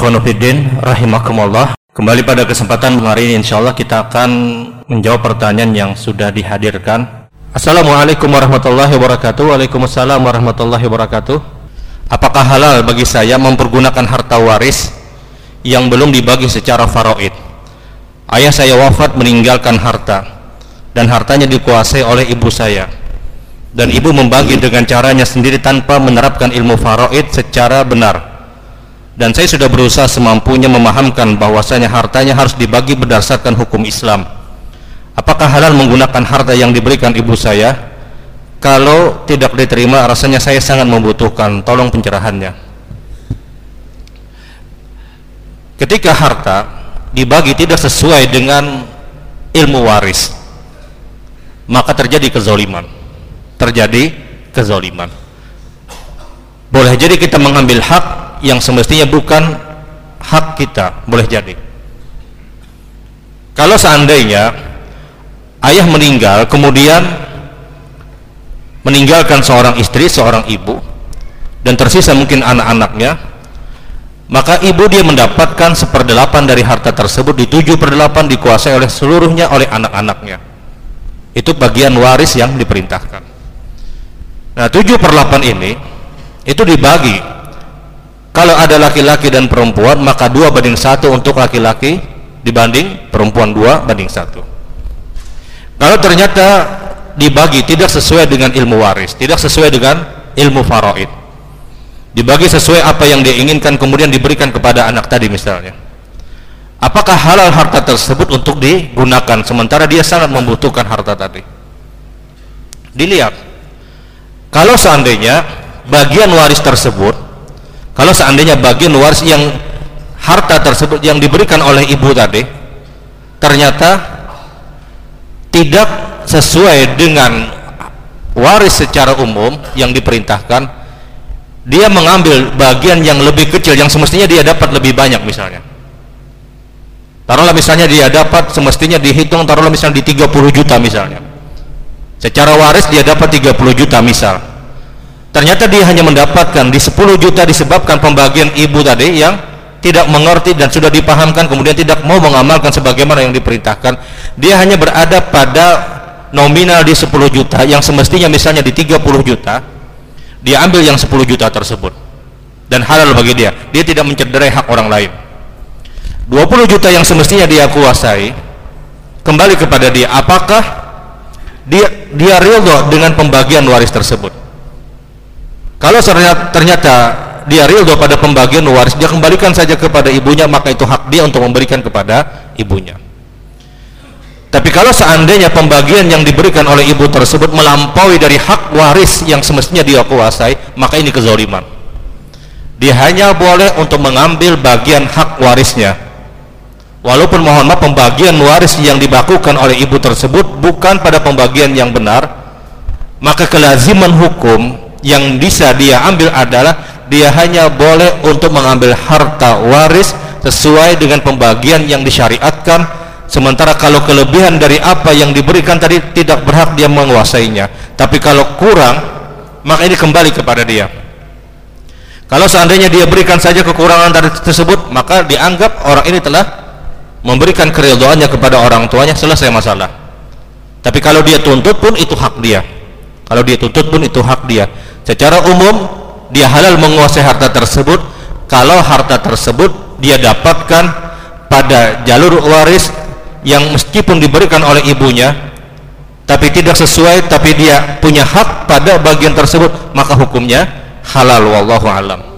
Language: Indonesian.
Ikhwanuddin rahimakumullah. Kembali pada kesempatan hari ini insyaallah kita akan menjawab pertanyaan yang sudah dihadirkan. Assalamualaikum warahmatullahi wabarakatuh. Waalaikumsalam warahmatullahi wabarakatuh. Apakah halal bagi saya mempergunakan harta waris yang belum dibagi secara faraid? Ayah saya wafat meninggalkan harta dan hartanya dikuasai oleh ibu saya. Dan ibu membagi dengan caranya sendiri tanpa menerapkan ilmu faraid secara benar dan saya sudah berusaha semampunya memahamkan bahwasanya hartanya harus dibagi berdasarkan hukum Islam. Apakah halal menggunakan harta yang diberikan ibu saya? Kalau tidak diterima rasanya saya sangat membutuhkan tolong pencerahannya. Ketika harta dibagi tidak sesuai dengan ilmu waris maka terjadi kezoliman. Terjadi kezoliman. Boleh jadi kita mengambil hak yang semestinya bukan hak kita boleh jadi. Kalau seandainya ayah meninggal kemudian meninggalkan seorang istri, seorang ibu dan tersisa mungkin anak-anaknya maka ibu dia mendapatkan seperdelapan dari harta tersebut di tujuh perdelapan dikuasai oleh seluruhnya oleh anak-anaknya. Itu bagian waris yang diperintahkan. Nah tujuh per delapan ini itu dibagi kalau ada laki-laki dan perempuan maka dua banding satu untuk laki-laki dibanding perempuan dua banding satu. Kalau ternyata dibagi tidak sesuai dengan ilmu waris tidak sesuai dengan ilmu faraid. Dibagi sesuai apa yang dia inginkan kemudian diberikan kepada anak tadi misalnya. Apakah halal harta tersebut untuk digunakan sementara dia sangat membutuhkan harta tadi? Dilihat. Kalau seandainya bagian waris tersebut kalau seandainya bagian waris yang harta tersebut yang diberikan oleh ibu tadi ternyata tidak sesuai dengan waris secara umum yang diperintahkan dia mengambil bagian yang lebih kecil yang semestinya dia dapat lebih banyak misalnya. Taruhlah misalnya dia dapat semestinya dihitung taruhlah misalnya di 30 juta misalnya. Secara waris dia dapat 30 juta misal ternyata dia hanya mendapatkan di 10 juta disebabkan pembagian ibu tadi yang tidak mengerti dan sudah dipahamkan kemudian tidak mau mengamalkan sebagaimana yang diperintahkan. Dia hanya berada pada nominal di 10 juta yang semestinya misalnya di 30 juta dia ambil yang 10 juta tersebut. Dan halal bagi dia. Dia tidak mencederai hak orang lain. 20 juta yang semestinya dia kuasai kembali kepada dia apakah dia dia ridho dengan pembagian waris tersebut kalau ternyata dia ridho pada pembagian waris, dia kembalikan saja kepada ibunya, maka itu hak dia untuk memberikan kepada ibunya. Tapi kalau seandainya pembagian yang diberikan oleh ibu tersebut melampaui dari hak waris yang semestinya dia kuasai, maka ini kezaliman. Dia hanya boleh untuk mengambil bagian hak warisnya. Walaupun mohon maaf pembagian waris yang dibakukan oleh ibu tersebut bukan pada pembagian yang benar, maka kelaziman hukum yang bisa dia ambil adalah dia hanya boleh untuk mengambil harta waris sesuai dengan pembagian yang disyariatkan. Sementara kalau kelebihan dari apa yang diberikan tadi tidak berhak dia menguasainya. Tapi kalau kurang maka ini kembali kepada dia. Kalau seandainya dia berikan saja kekurangan dari tersebut maka dianggap orang ini telah memberikan keridhaannya kepada orang tuanya selesai masalah. Tapi kalau dia tuntut pun itu hak dia. Kalau dia tuntut pun itu hak dia secara umum dia halal menguasai harta tersebut. Kalau harta tersebut dia dapatkan pada jalur waris yang meskipun diberikan oleh ibunya tapi tidak sesuai tapi dia punya hak pada bagian tersebut maka hukumnya halal wallahu alam